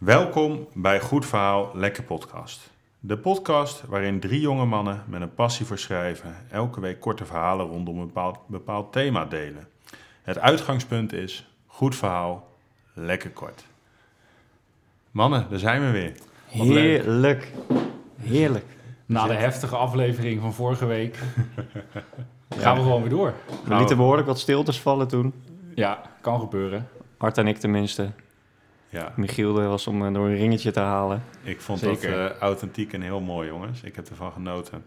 Welkom bij Goed Verhaal, Lekker Podcast. De podcast waarin drie jonge mannen met een passie voor schrijven elke week korte verhalen rondom een bepaald, bepaald thema delen. Het uitgangspunt is goed verhaal, lekker kort. Mannen, daar zijn we weer. Wat leuk. Heerlijk. Heerlijk. Na de heftige aflevering van vorige week gaan we gewoon weer door. We lieten behoorlijk wat stiltes vallen toen. Ja, kan gebeuren. Art en ik tenminste. Ja, Michiel was om eh, door een ringetje te halen. ik vond Zeker. dat eh, authentiek en heel mooi, jongens. Ik heb ervan genoten.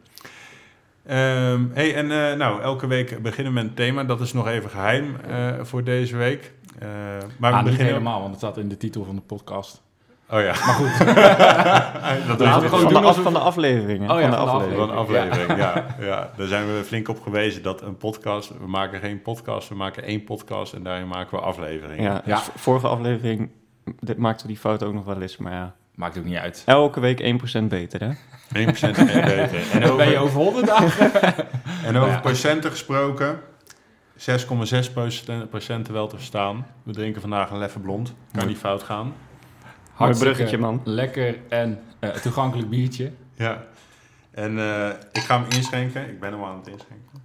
Ehm, hey, en eh, nou, elke week beginnen we met een thema. Dat is nog even geheim eh, voor deze week. Eh, maar we Ah, niet beginnen helemaal, want het staat in de titel van de podcast. Oh ja. Maar goed, dat we het gewoon Van doen de, af, van de afleveringen. Oh ja, van de van de aflevering. Van aflevering, ja. ja. Daar zijn we flink op gewezen dat een podcast... We maken geen podcast, we maken één podcast en daarin maken we afleveringen. Ja, Ja. dus vorige aflevering dit maakte die fout ook nog wel eens. Maar ja, maakt ook niet uit. elke week 1% beter hè? 1% en beter. En Dan ben je over, over 100 dagen. en over Ja. procenten gesproken... 6,6 procenten wel te verstaan. We drinken vandaag een leffe blond. Kan niet fout gaan. Hartstikke bruggetje, man. Lekker en eh, toegankelijk biertje. Ja. En eh, ik ga hem inschenken. Ik ben hem aan het inschenken.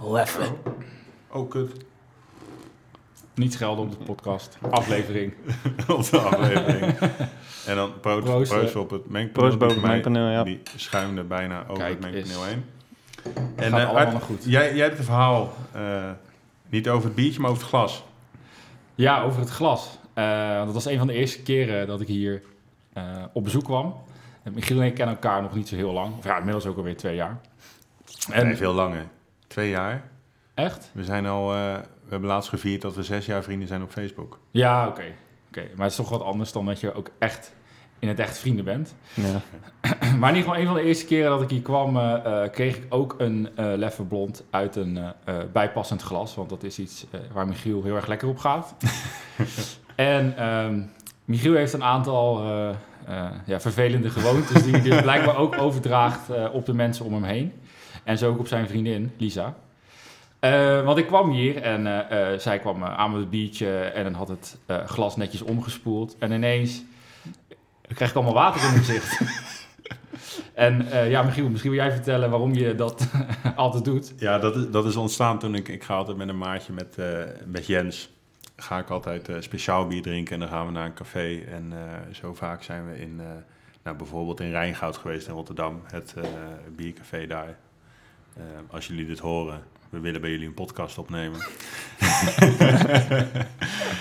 Leffen. Oh, kut. Niet schelden op de podcast. Aflevering. Op de aflevering. en dan proost, Proost, proost, eh. op het mengpaneel. Proost boven het mengpaneel, ja. Die schuimde bijna over Kijk het mengpaneel heen. Gaat eh, allemaal goed. Jij, jij hebt een verhaal, eh, niet over het biertje, maar over het glas. Ja, over het glas. Eh, want dat was een van de eerste keren dat ik hier eh, op bezoek kwam. En Michiel en ik kennen elkaar nog niet zo heel lang. Of ja, inmiddels ook alweer twee jaar. En En veel langer. Twee jaar. Echt? We zijn al, eh, we hebben laatst gevierd dat we zes jaar vrienden zijn op Facebook. Ja, oké. Oké, Maar het is toch wat anders dan dat je ook echt in het echt vrienden bent. Ja. Maar in ieder geval, een van de eerste keren dat ik hier kwam, eh, eh, kreeg ik ook een eh leffe blond uit een eh, eh, bijpassend glas. Want dat is iets eh, waar Michiel heel erg lekker op gaat. en ehm, Michiel heeft een aantal eh, eh, ja, vervelende gewoontes die hij dus blijkbaar ook overdraagt eh, op de mensen om hem heen. En zo ook op zijn vriendin, Lisa. Eh, want ik kwam hier en eh, eh, zij kwam aan met het biertje en dan had het glas netjes omgespoeld. En ineens kreeg ik allemaal water in mijn gezicht. en ja, Michiel, misschien wil jij vertellen waarom je dat altijd doet. Ja, dat is, dat is ontstaan toen ik, ik ga altijd met een maatje met, met Jens, ga ik altijd speciaal bier drinken en dan gaan we naar een café. En zo vaak zijn we in, nou, bijvoorbeeld in Rijngoud geweest in Rotterdam, het biercafé daar. Eh, als jullie dit horen, we willen bij jullie een podcast opnemen.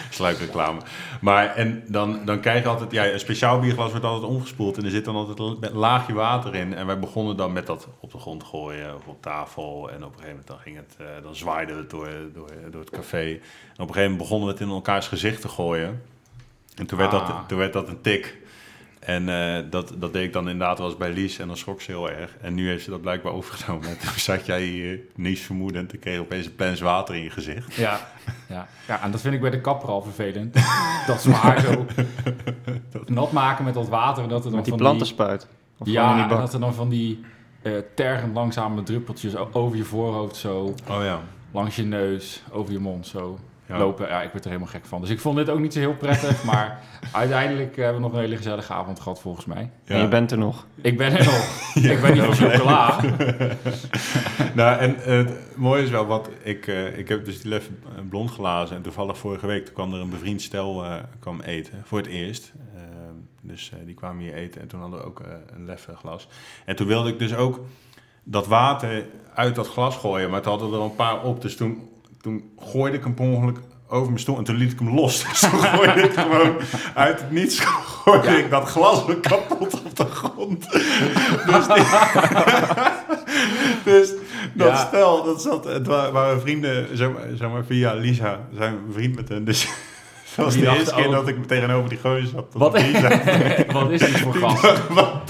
Sluikreclame. Maar en dan, dan krijg je altijd, ja, een speciaal bierglas wordt altijd omgespoeld en er zit dan altijd een laagje water in. En wij begonnen dan met dat op de grond gooien of op tafel. En op een gegeven moment dan ging het, eh, dan zwaaide het door, door, door het café. En op een gegeven moment begonnen we het in elkaars gezicht te gooien. En toen werd, Ah. dat, toen werd dat een tik. En eh, dat, dat deed ik dan inderdaad wel eens bij Lies en dan schrok ze heel erg. En nu heeft ze dat blijkbaar overgenomen. En toen zat jij hier niets vermoedend en kreeg je opeens een pens water in je gezicht. Ja, ja. ja, en dat vind ik bij de kapper al vervelend. dat ze maar zo nat maken met dat water. En dat er dan Met die van plantenspuit. Of gewoon in ja, die en dat er dan van die eh, tergend langzame druppeltjes over je voorhoofd zo, Oh ja. langs je neus, over je mond zo Ja. lopen. Ja, ik werd er helemaal gek van. Dus ik vond dit ook niet zo heel prettig, maar uiteindelijk hebben we nog een hele gezellige avond gehad volgens mij. Ja. En je bent er nog. Ik ben er nog. ik ben niet van chocola. Nou, en het mooie is wel, wat ik, eh, ik heb dus die lef blond glazen en toevallig vorige week toen kwam er een bevriend stel eh, kwam eten, voor het eerst. Eh, dus eh, die kwamen hier eten en toen hadden we ook eh, een leffe glas. En toen wilde ik dus ook dat water uit dat glas gooien, maar toen hadden er al een paar op, dus toen, toen gooide ik hem per ongeluk over mijn stoel en toen liet ik hem los. Dus toen gooide ik gewoon uit het niets, gooide Ja. ik dat glas kapot op de grond. Dus, die- dus dat Ja. stel, dat zat, het wa- waren vrienden, zeg maar, zeg maar via Lisa, zijn we vriend met hen. Dus dat was Die de eerste keer ook- dat ik tegenover die gozer zat. Wat, Lisa. wat is dit voor gast?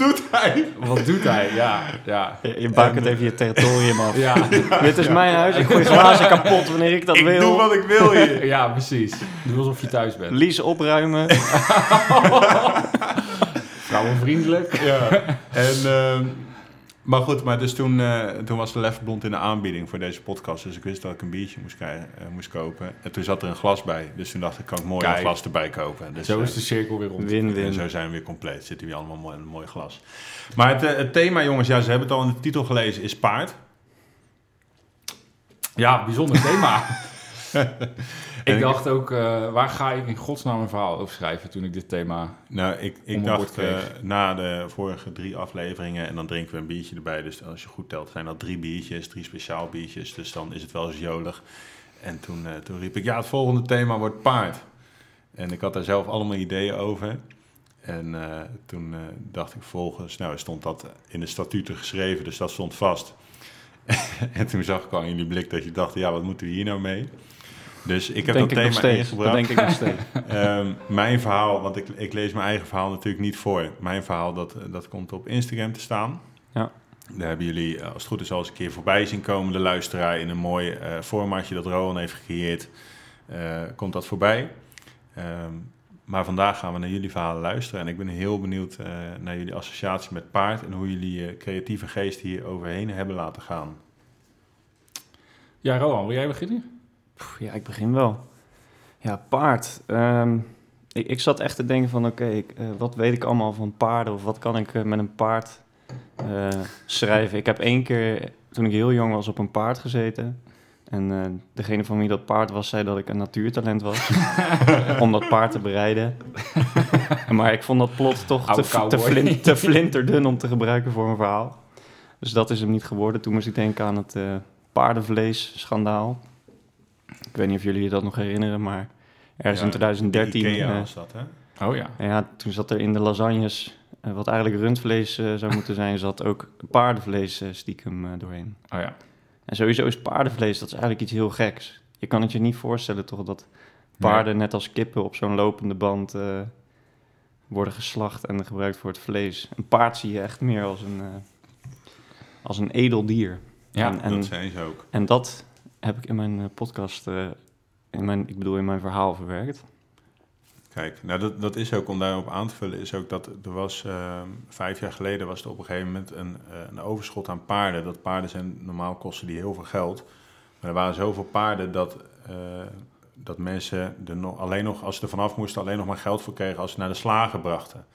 Doet hij? Wat doet hij? Ja, ja. Je, je bakent even je territorium af. Ja, Dit is mijn huis. Ik gooi glazen kapot wanneer ik dat ik wil. doe wat ik wil hier. ja precies. Doe alsof je thuis bent. Lies opruimen. Vrouwenvriendelijk. Ja. En, ehm, Maar goed, maar dus toen, eh, toen was de Lefblond in de aanbieding voor deze podcast. Dus ik wist dat ik een biertje moest, krijgen, eh, moest kopen. En toen zat er een glas bij. Dus toen dacht ik, kan ik mooi Kijk. een glas erbij kopen. Dus, Zo eh, is de cirkel weer rond. En Win-win. zo zijn we weer compleet. Zitten we allemaal mooi in een mooi glas. Maar het, eh, het thema, jongens, ja, ze hebben het al in de titel gelezen, is paard. Ja, bijzonder thema. Ik dacht ook, eh, waar ga ik in godsnaam een verhaal over schrijven toen ik dit thema... Nou, ik, ik dacht eh, na de vorige drie afleveringen en dan drinken we een biertje erbij. Dus als je goed telt zijn dat drie biertjes, drie speciaal biertjes. Dus dan is het wel eens jolig. En toen, eh, toen riep ik, ja, het volgende thema wordt paard. En ik had daar zelf allemaal ideeën over. En toen dacht ik volgens, nou stond dat in de statuten geschreven, dus dat stond vast. en toen zag ik al in jullie blik dat je dacht, ja, wat moeten we hier nou mee? Dus ik heb denk dat ik thema ingebracht. denk ik nog steeds. Ehm, mijn verhaal, want ik, ik lees mijn eigen verhaal natuurlijk niet voor. Mijn verhaal, dat, dat komt op Instagram te staan. Ja. Daar hebben jullie, eh, als het goed is, al eens een keer voorbij zien komen. De luisteraar in een mooi eh, formatje dat Rowan heeft gecreëerd. eh, komt dat voorbij. Ehm, maar vandaag gaan we naar jullie verhalen luisteren. En ik ben heel benieuwd eh, naar jullie associatie met paard. En hoe jullie eh, creatieve geest hier overheen hebben laten gaan. Ja, Rohan, wil jij beginnen? Ja, ik begin wel. Ja, paard. Ehm, ik, ik zat echt te denken van, oké, eh, wat weet ik allemaal van paarden? Of wat kan ik eh, met een paard eh, schrijven? Ik heb één keer, toen ik heel jong was, op een paard gezeten. En degene van wie dat paard was, zei dat ik een natuurtalent was. om dat paard te bereiden. maar ik vond dat plot toch te, te, cowboy. flin- te flinterdun om te gebruiken voor een verhaal. Dus dat is hem niet geworden. Toen moest ik denken aan het paardenvlees-schandaal. Ik weet niet of jullie je dat nog herinneren, maar ergens Ja, in 2013... Ikea eh, was dat, hè? Oh ja. ja, toen zat er in de lasagnes, eh, wat eigenlijk rundvlees eh, zou moeten zijn, zat ook paardenvlees stiekem eh, doorheen. Oh ja. En sowieso is paardenvlees, dat is eigenlijk iets heel geks. Je kan het je niet voorstellen toch, dat paarden net als kippen op zo'n lopende band eh, worden geslacht en gebruikt voor het vlees. Een paard zie je echt meer als een, eh, als een edel dier. Ja, en, en, dat zijn ze ook. en dat heb ik in mijn eh, podcast, eh, in mijn, ik bedoel in mijn verhaal verwerkt. Kijk, nou dat, dat is ook om daarop aan te vullen, is ook dat er was ehm, vijf jaar geleden was er op een gegeven moment een, eh, een overschot aan paarden. Dat paarden zijn normaal kosten die heel veel geld. Maar er waren zoveel paarden dat, dat mensen er nog, alleen nog, als ze er vanaf moesten, alleen nog maar geld voor kregen als ze naar de slager brachten.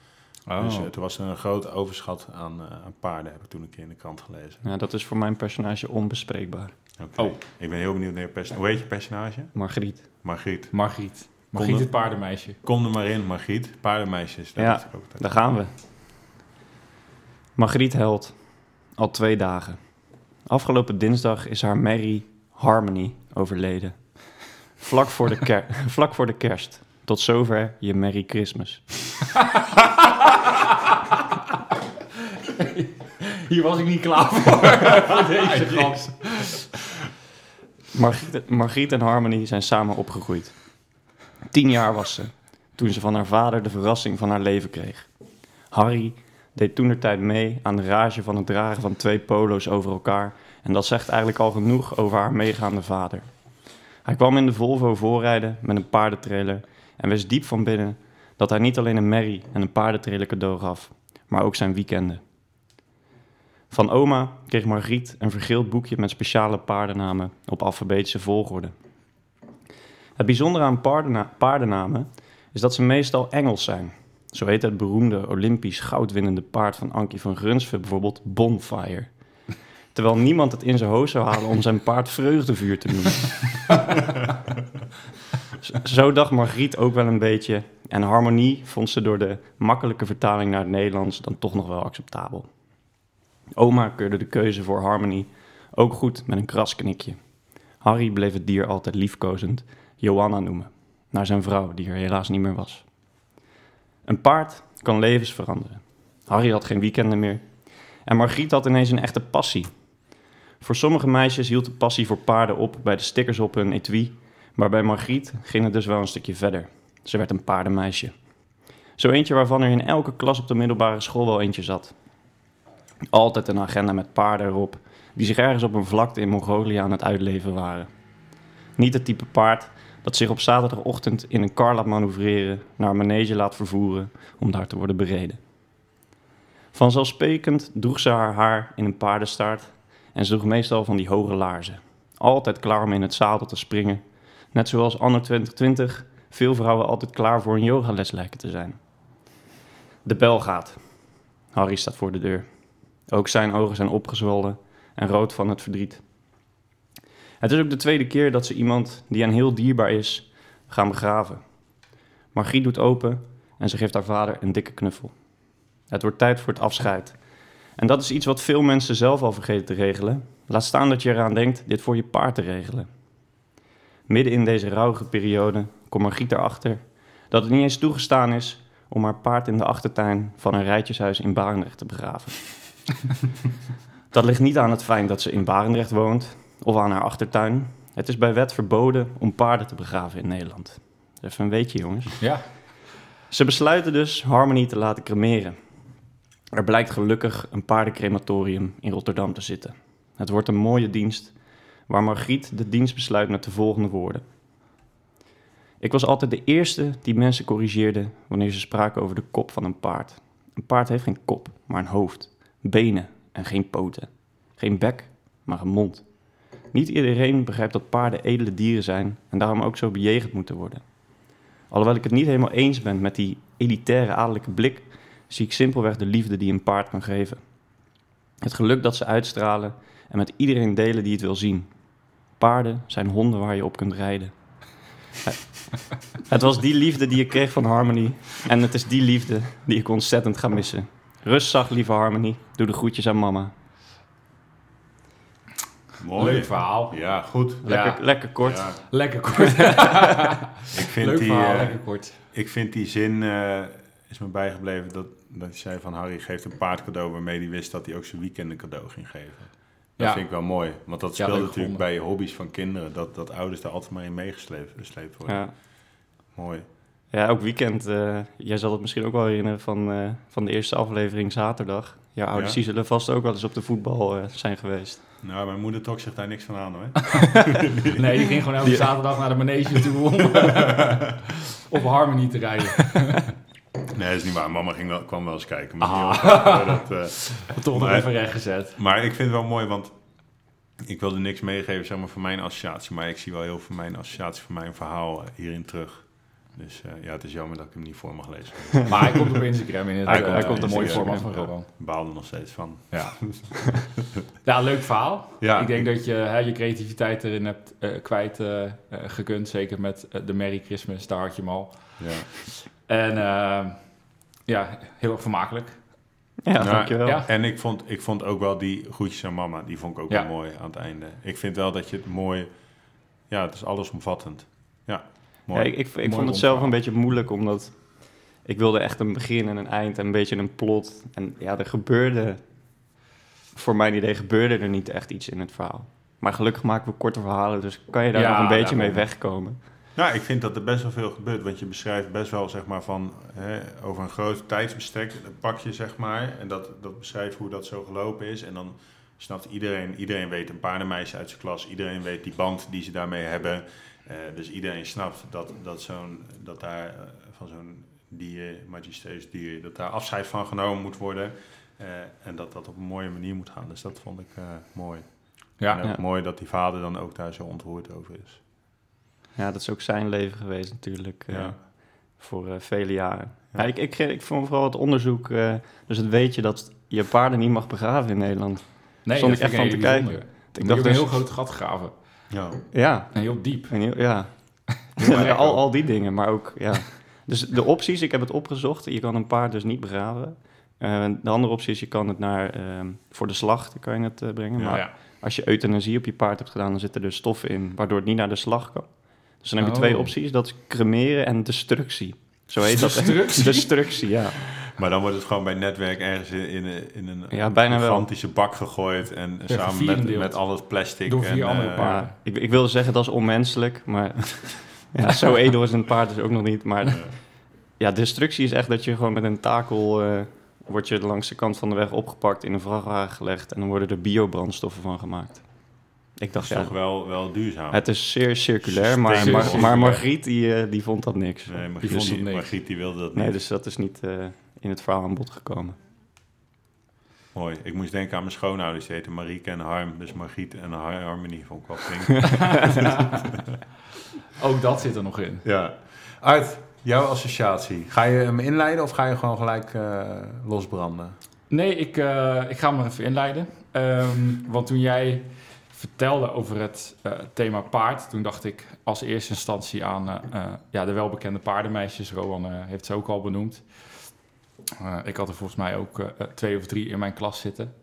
Oh. Dus toen was er een groot overschat aan, aan paarden, heb ik toen een keer in de krant gelezen. Ja, dat is voor mijn personage onbespreekbaar. Oh. Ik ben heel benieuwd naar je personage. Hoe heet je personage? Margriet. Margriet. Margriet. Margriet het paardenmeisje. Kom er maar in, Margriet. Paardenmeisjes. dat Ja. Daar gaan we. Margriet Held. Al twee dagen. Afgelopen dinsdag is haar Mary Harmony overleden. Vlak voor de, ker- vlak voor de kerst. Tot zover je Merry Christmas. Hier was ik niet klaar voor, voor deze. Margriet, en Harmony zijn samen opgegroeid. Tien jaar was ze, toen ze van haar vader de verrassing van haar leven kreeg. Harry deed toenertijd mee aan de rage van het dragen van twee polo's over elkaar... en dat zegt eigenlijk al genoeg over haar meegaande vader. Hij kwam in de Volvo voorrijden met een paardentrailer... en wist diep van binnen dat hij niet alleen een merrie en een paardentrailer cadeau gaf... maar ook zijn weekenden. Van oma kreeg Margriet een vergeeld boekje met speciale paardennamen op alfabetische volgorde. Het bijzondere aan paardena- paardennamen is dat ze meestal Engels zijn. Zo heet het beroemde Olympisch goudwinnende paard van Ankie van Grunsven bijvoorbeeld Bonfire. Terwijl niemand het in zijn hoofd zou halen om zijn paard Vreugdevuur te noemen. Zo dacht Margriet ook wel een beetje. En harmonie vond ze door de makkelijke vertaling naar het Nederlands dan toch nog wel acceptabel. Oma keurde de keuze voor Harmony ook goed met een krasknikje. Harry bleef het dier altijd liefkozend Johanna noemen, naar zijn vrouw die er helaas niet meer was. Een paard kan levens veranderen. Harry had geen weekenden meer. En Margriet had ineens een echte passie. Voor sommige meisjes hield de passie voor paarden op bij de stickers op hun etui, maar bij Margriet ging het dus wel een stukje verder. Ze werd een paardenmeisje. Zo eentje waarvan er in elke klas op de middelbare school wel eentje zat. Altijd een agenda met paarden erop, die zich ergens op een vlakte in Mongolië aan het uitleven waren. Niet het type paard dat zich op zaterdagochtend in een kar laat manoeuvreren, naar een manege laat vervoeren om daar te worden bereden. Vanzelfsprekend droeg ze haar haar in een paardenstaart en ze droeg meestal van die hoge laarzen. Altijd klaar om in het zadel te springen. Net zoals anno 2020 veel vrouwen altijd klaar voor een yogales lijken te zijn. De bel gaat. Harry staat voor de deur. Ook zijn ogen zijn opgezwollen en rood van het verdriet. Het is ook de tweede keer dat ze iemand die aan heel dierbaar is gaan begraven. Margriet doet open en ze geeft haar vader een dikke knuffel. Het wordt tijd voor het afscheid. En dat is iets wat veel mensen zelf al vergeten te regelen. Laat staan dat je eraan denkt dit voor je paard te regelen. Midden in deze rouwige periode komt Margriet erachter dat het niet eens toegestaan is om haar paard in de achtertuin van een rijtjeshuis in Barendrecht te begraven. dat ligt niet aan het feit dat ze in Barendrecht woont of aan haar achtertuin. Het is bij wet verboden om paarden te begraven in Nederland. Even een weetje, jongens. Ja. Ze besluiten dus Harmony te laten cremeren. Er blijkt gelukkig een paardencrematorium in Rotterdam te zitten. Het wordt een mooie dienst, waar Margriet de dienst besluit met de volgende woorden. Ik was altijd de eerste die mensen corrigeerde wanneer ze spraken over de kop van een paard. Een paard heeft geen kop, maar een hoofd, benen en geen poten. Geen bek, maar een mond. Niet iedereen begrijpt dat paarden edele dieren zijn en daarom ook zo bejegend moeten worden. Alhoewel ik het niet helemaal eens ben met die elitaire adellijke blik, zie ik simpelweg de liefde die een paard kan geven. Het geluk dat ze uitstralen en met iedereen delen die het wil zien. Paarden zijn honden waar je op kunt rijden. Het was die liefde die ik kreeg van Harmony. En het is die liefde die ik ontzettend ga missen. Rust zacht, lieve Harmony. Doe de groetjes aan mama. Mooi. Leuk verhaal. Ja, goed. Lekker, Ja. lekker kort. Ja, Lekker kort. ik, vind Leuk die, verhaal, eh, lekker kort. ik vind die zin, eh, is me bijgebleven, dat, dat je zei van Harry geeft een paard cadeau waarmee hij wist dat hij ook zijn weekend een cadeau ging geven. Dat Ja. vind ik wel mooi, want dat speelt natuurlijk gevonden. bij hobby's van kinderen, dat, dat ouders daar altijd maar in meegesleept gesleept worden. Ja. Mooi. Ja, ook weekend. eh, jij zal het misschien ook wel herinneren van, eh, van de eerste aflevering zaterdag. Jouw ouders Ja. zullen vast ook wel eens op de voetbal eh, zijn geweest. Nou, mijn moeder trok zich daar niks van aan hoor. Nee, die ging gewoon elke zaterdag naar de manege toe om op Harmony te rijden. Nee, dat is niet waar. Mama ging wel, kwam wel eens kijken. Maar, Ah. vaak, dat, eh, Toch nog even rechtgezet. maar ik vind het wel mooi, want ik wilde niks meegeven zeg maar, van mijn associatie. Maar ik zie wel heel veel mijn associatie van mijn verhaal hierin terug. Dus eh, ja, het is jammer dat ik hem niet voor mag lezen. Maar hij komt op Instagram in het Hij eh, komt- hij komt mooie Instagram, format van ja. Rowan. Ik baal er nog steeds van. Ja. ja, leuk verhaal. Ja, ik denk dat je hè, je creativiteit erin hebt eh, kwijt eh, gekund. Zeker met de Merry Christmas, daar had je hem al. Ja. En ja, heel erg vermakelijk. Ja, Nou, dankjewel. ja. En ik vond, ik vond ook wel die groetjes aan mama, die vond ik ook Ja. wel mooi aan het einde. Ik vind wel dat je het mooi, ja, het is allesomvattend. Ja, mooi. Ja, ik, ik, ik Mooi vond het zelf een beetje moeilijk, omdat ik wilde echt een begin en een eind en een beetje een plot. En ja, er gebeurde, voor mijn idee gebeurde er niet echt iets in het verhaal. Maar gelukkig maken we korte verhalen, dus kan je daar Ja, nog een beetje mee wegkomen. Nou, ik vind dat er best wel veel gebeurt, want je beschrijft best wel, zeg maar, van hè, over een groot tijdsbestek, dat pak je, zeg maar, en dat, dat beschrijft hoe dat zo gelopen is. En dan snapt iedereen, iedereen weet een paardenmeisje uit zijn klas, iedereen weet die band die ze daarmee hebben. Eh, dus iedereen snapt dat, dat, zo'n, dat daar eh, van zo'n dier, magistreus dier, dat daar afscheid van genomen moet worden. eh, en dat dat op een mooie manier moet gaan. Dus dat vond ik eh, mooi. Ja, en ook Ja. mooi dat die vader dan ook daar zo ontroerd over is. Ja, dat is ook zijn leven geweest natuurlijk, eh, Ja. voor eh, vele jaren. Ja. Ja. ik, ik, ik vond vooral het onderzoek, eh, dus het weet je dat je paarden niet mag begraven in Nederland. nee, stond dat ik echt een van te kijken. Ik dacht dacht een dus, heel groot gat graven. Ja. ja, En heel diep. En heel- ja. al, al die dingen, maar ook, ja. Dus de opties, ik heb het opgezocht. Je kan een paard dus niet begraven. Eh, de andere optie is, je kan het naar, ehm, voor de slacht kan je het eh, brengen. Ja. Maar ja. als je euthanasie op je paard hebt gedaan, dan zitten er stoffen in, waardoor het niet naar de slag kan. Dus dan heb je Oh. twee opties, dat is cremeren en destructie. Zo heet dat. Destructie? Destructie, ja. Maar dan wordt het gewoon bij netwerk ergens in, in, een- in een Ja, bijna wel. gigantische bak gegooid. En samen met, met al het plastic. Door en, eh, paarden. ja ik, ik wilde zeggen, dat is onmenselijk, maar ja, zo edel is een paard dus ook nog niet. Maar Ja, destructie is echt dat je gewoon met een takel... eh word je langs de kant van de weg opgepakt, in een vrachtwagen gelegd... en dan worden er biobrandstoffen van gemaakt. Ik dat dacht, is ja, toch wel, wel duurzaam. het is zeer circulair, maar, maar, Margriet die, eh, die vond dat niks. nee, Die Margriet, vond die, niks. Margriet die wilde dat niet. Nee, dus dat is niet eh, in het verhaal aan bod gekomen. Mooi. Ik moest denken aan mijn schoonouders. Die heten Marieke en Harm. Dus Margriet en Har- Harmony vond ik wel. Ook dat zit er nog in. ja. Art, jouw associatie. Ga je hem inleiden of ga je gewoon gelijk eh, losbranden? Nee, ik, eh, ik ga hem er even inleiden. Ehm, want toen jij vertelde over het eh, thema paard, toen dacht ik als eerste instantie aan ja, de welbekende paardenmeisjes. Rowan heeft ze ook al benoemd. Eh, ik had er volgens mij ook eh, eh, twee of drie in mijn klas zitten.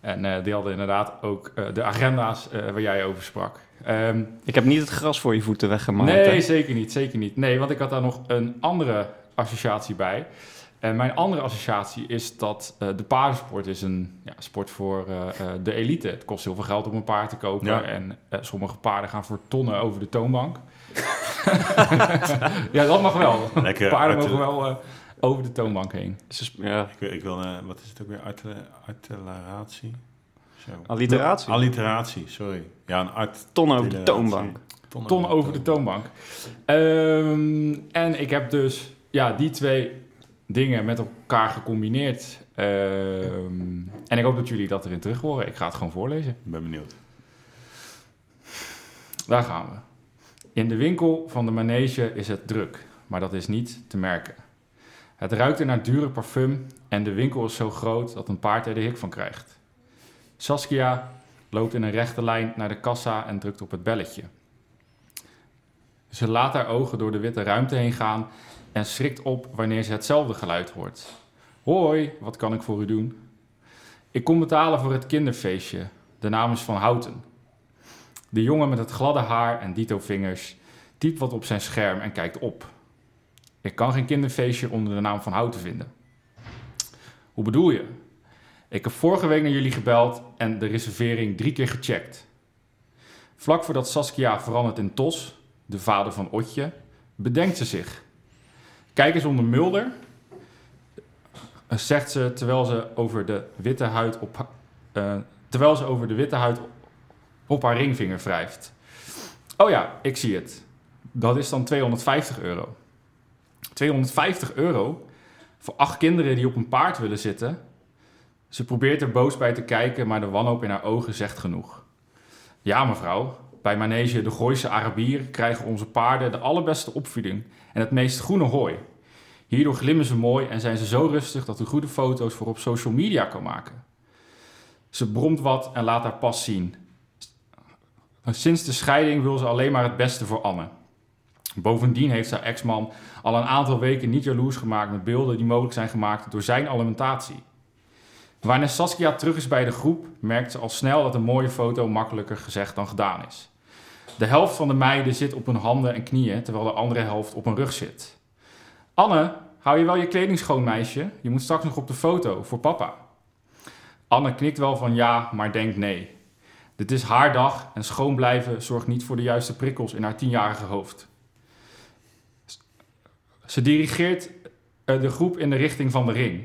En eh, die hadden inderdaad ook eh, de agenda's eh, waar jij over sprak. Ehm, Ik heb niet het gras voor je voeten weggemaakt. Nee, hè? zeker niet, zeker niet. Nee, want ik had daar nog een andere associatie bij. En mijn andere associatie is dat eh, de paardensport is een ja, sport voor eh, eh, de elite. Het kost heel veel geld om een paard te kopen. Ja. En eh, sommige paarden gaan voor tonnen over de toonbank. ja, dat mag wel. Lekker. paarden mogen wel eh, over de toonbank heen. Ja, Ik, wil- ik wil, eh, wat is het ook weer? Art, artilleratie? Zo. alliteratie. Alliteratie, sorry. Ja, een art. Ton over de toonbank. Ton over de toonbank. Ehm, en ik heb dus ja, die twee dingen met elkaar gecombineerd. Ehm, en ik hoop dat jullie dat erin terug horen. Ik ga het gewoon voorlezen. Ik ben benieuwd. Daar gaan we. In de winkel van de manege is het druk, maar dat is niet te merken. Het ruikt er naar dure parfum en de winkel is zo groot dat een paard er de hik van krijgt. Saskia loopt in een rechte lijn naar de kassa en drukt op het belletje. Ze laat haar ogen door de witte ruimte heen gaan en schrikt op wanneer ze hetzelfde geluid hoort. Hoi, wat kan ik voor u doen? Ik kom betalen voor het kinderfeestje. De naam is Van Houten. De jongen met het gladde haar en dito-vingers typt wat op zijn scherm en kijkt op. Ik kan geen kinderfeestje onder de naam Van Houten vinden. Hoe bedoel je? Ik heb vorige week naar jullie gebeld en de reservering drie keer gecheckt. Vlak voordat Saskia verandert in Tos, de vader van Otje, bedenkt ze zich. Kijk eens onder Mulder, zegt ze terwijl ze over de witte huid op, eh, terwijl ze over de witte huid op haar ringvinger wrijft. Oh ja, ik zie het. Dat is dan 250 euro. 250 euro voor acht kinderen die op een paard willen zitten. Ze probeert er boos bij te kijken, maar de wanhoop in haar ogen zegt genoeg. Ja, mevrouw. Bij Manege de Gooise Arabier krijgen onze paarden de allerbeste opvoeding en het meest groene hooi. Hierdoor glimmen ze mooi en zijn ze zo rustig dat u goede foto's voor op social media kan maken. Ze bromt wat en laat haar pas zien. Sinds de scheiding wil ze alleen maar het beste voor Anne. Bovendien heeft haar ex-man al een aantal weken niet jaloers gemaakt met beelden die mogelijk zijn gemaakt door zijn alimentatie. Wanneer Saskia terug is bij de groep, merkt ze al snel dat een mooie foto makkelijker gezegd dan gedaan is. De helft van de meiden zit op hun handen en knieën, terwijl de andere helft op hun rug zit. Anne, hou je wel je kleding schoon, meisje? Je moet straks nog op de foto voor papa. Anne knikt wel van ja, maar denkt nee. Dit is haar dag en schoon blijven zorgt niet voor de juiste prikkels in haar tienjarige hoofd. Ze dirigeert eh, de groep in de richting van de ring.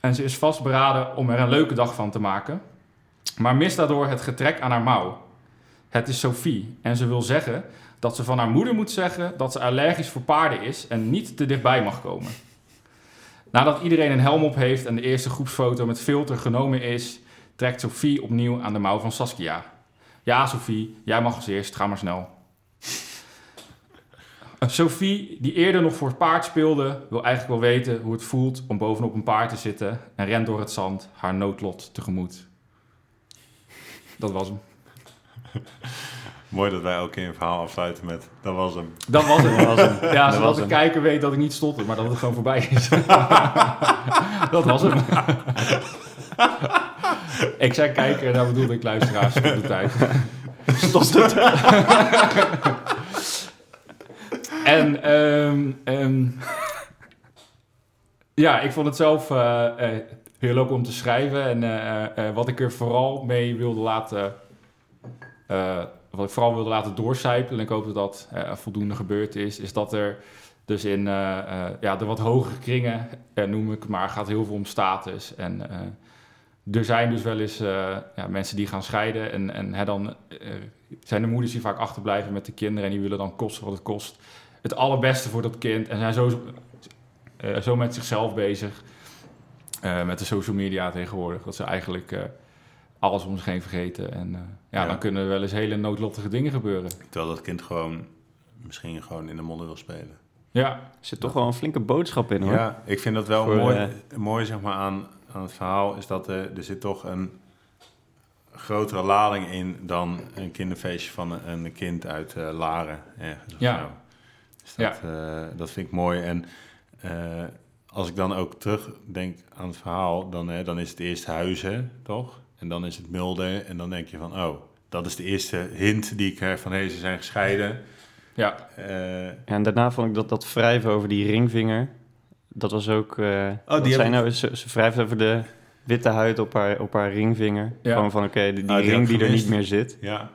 En, ze is vastberaden om er een leuke dag van te maken, maar mist daardoor het getrek aan haar mouw. Het is Sophie en ze wil zeggen dat ze van haar moeder moet zeggen dat ze allergisch voor paarden is en niet te dichtbij mag komen. Nadat iedereen een helm op heeft en de eerste groepsfoto met filter genomen is, trekt Sophie opnieuw aan de mouw van Saskia. Ja, Sophie, jij mag als eerst, ga maar snel. Sophie, die eerder nog voor het paard speelde, wil eigenlijk wel weten hoe het voelt om bovenop een paard te zitten en rent door het zand haar noodlot tegemoet. Dat was hem. Mooi dat wij elke keer een verhaal afsluiten met dat was hem. Dat was hem. Dat was hem. Ja, Dat zodat was de kijker weet dat ik niet stotter, maar dat het gewoon voorbij is. dat was hem. ik zei kijker en daar bedoelde ik luisteraars op de tijd. Het. En ehm, ehm, ja, ik vond het zelf eh, eh, heel leuk om te schrijven. En eh, wat ik er vooral mee wilde laten... wat ik vooral wilde laten doorcijpelen, en ik hoop dat dat voldoende gebeurd is, is dat er dus in ja, de wat hogere kringen, noem ik maar, gaat heel veel om status. En er zijn dus wel eens ja, mensen die gaan scheiden en, en hè, dan zijn de moeders die vaak achterblijven met de kinderen en die willen dan kosten wat het kost. Het allerbeste voor dat kind en zijn zo, eh, zo met zichzelf bezig. Eh, met de social media tegenwoordig. Dat ze eigenlijk eh, alles om zich heen vergeten. En eh, ja, Ja. dan kunnen er wel eens hele noodlottige dingen gebeuren. Terwijl dat kind gewoon misschien gewoon in de modder wil spelen. Ja, Er zit toch wel een flinke boodschap in hoor. Ja, ik vind dat wel Voor, mooi, mooi zeg maar, aan, aan het verhaal. Is dat er, er zit toch een grotere lading in dan een kinderfeestje van een, een kind uit eh, Laren. Ergens of Ja. zo. Dus dat, eh, dat vind ik mooi. En eh, als ik dan ook terugdenk aan het verhaal, dan, dan is het eerst huizen, toch? En dan is het Mulder. En dan denk je van, oh, dat is de eerste hint die ik heb van, hé, hey, ze zijn gescheiden. ja. Eh, En daarna vond ik dat dat wrijven over die ringvinger, dat was ook... eh Oh, die heb nou, ze, ze wrijft over de witte huid op haar, op haar ringvinger. Ja. Gewoon van, oké, die, die Ah, ring die er niet meer zit. ja.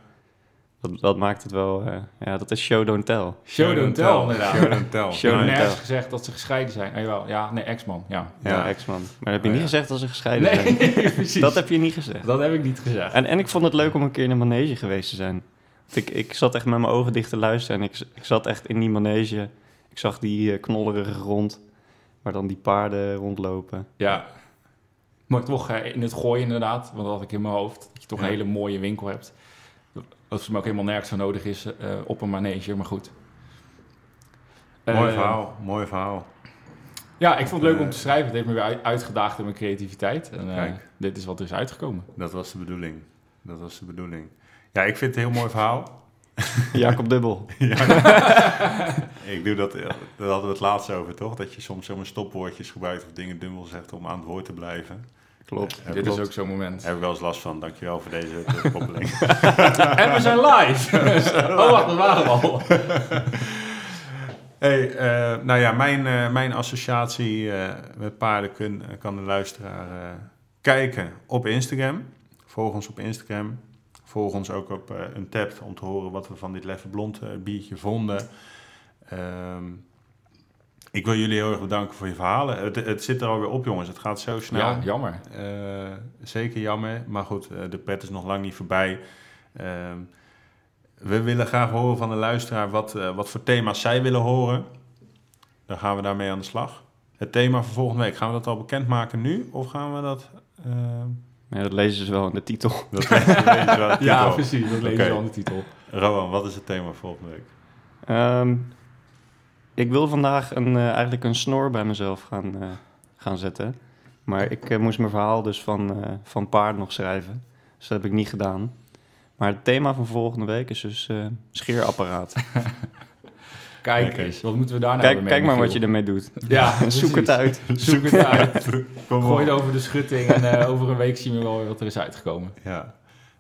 Dat, dat maakt het wel... eh, ja, dat is show, don't tell. Show don't tell, inderdaad. Show don't tell. Show Ik heb don't nergens tell. gezegd dat ze gescheiden zijn. Ah, jawel, ja, nee, ex-man, ja. Ja, Ja. ex-man. Maar dat heb je Oh, niet ja. gezegd als ze gescheiden zijn. Nee, precies. Dat heb je niet gezegd. Dat heb ik niet gezegd. En, en ik vond het leuk om een keer in een manege geweest te zijn. Want Ik, ik zat echt met mijn ogen dicht te luisteren en ik, ik zat echt in die manege. Ik zag die eh, knollerige grond, waar dan die paarden rondlopen. Ja. Maar toch eh, in het gooien inderdaad, want dat had ik in mijn hoofd. Dat je toch Ja. een hele mooie winkel hebt. Dat voor mij ook helemaal nergens voor nodig is eh, op een manege, maar goed. Mooi Eh, verhaal, mooi verhaal. Ja, ik vond het leuk om Eh, te schrijven. Het heeft me weer uit- uitgedaagd in mijn creativiteit. En eh, Kijk. dit is wat er is uitgekomen. Dat was de bedoeling. Dat was de bedoeling. Ja, ik vind het een heel mooi verhaal. Jacob Dubbel. Ik doe dat, dat hadden we het laatst over, toch? Dat je soms zomaar stopwoordjes gebruikt of dingen dubbel zegt om aan het woord te blijven. Klopt. Dit is ook zo'n moment. Daar heb ik wel eens last van. Dankjewel voor deze terugkoppeling. en we zijn live! oh, wacht, dat waren we al. hey, eh, nou ja, mijn, eh, mijn associatie eh, met paarden kun, kan de luisteraar eh, kijken op Instagram. Volg ons op Instagram. Volg ons ook op eh Untapped om te horen wat we van dit Leffe Blond eh, biertje vonden. Ehm, ik wil jullie heel erg bedanken voor je verhalen. Het, het zit er alweer op, jongens. Het gaat zo snel. Ja, jammer. Eh, zeker jammer. Maar goed, eh, de pret is nog lang niet voorbij. Ehm, we willen graag horen van de luisteraar wat, eh, wat voor thema's zij willen horen. Dan gaan we daarmee aan de slag. Het thema voor volgende week, gaan we dat al bekendmaken nu? Of gaan we dat... ehm, Ja, dat lezen ze wel in de titel. dat lezen we wel de Ja, precies. Dat Oké. je al in de titel. Rowan, wat is het thema voor volgende week? Ehm, ik wil vandaag een, eh, eigenlijk een snor bij mezelf gaan, eh, gaan zetten. Maar ik eh, moest mijn verhaal dus van, eh, van paard nog schrijven. Dus dat heb ik niet gedaan. Maar het thema van volgende week is dus eh, scheerapparaat. Kijk eens, wat moeten we daar nou kijk mee, kijk maar wat je ermee doet. Ja, Zoek het uit. Zoek het uit. Kom Gooi het over de schutting en eh, over een week zien we wel weer wat er is uitgekomen. Ja.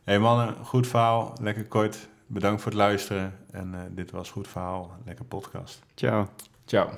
hey mannen, goed verhaal. Lekker kort. Bedankt voor het luisteren. En eh, dit was Goed Verhaal. Lekker podcast. Ciao. Ciao.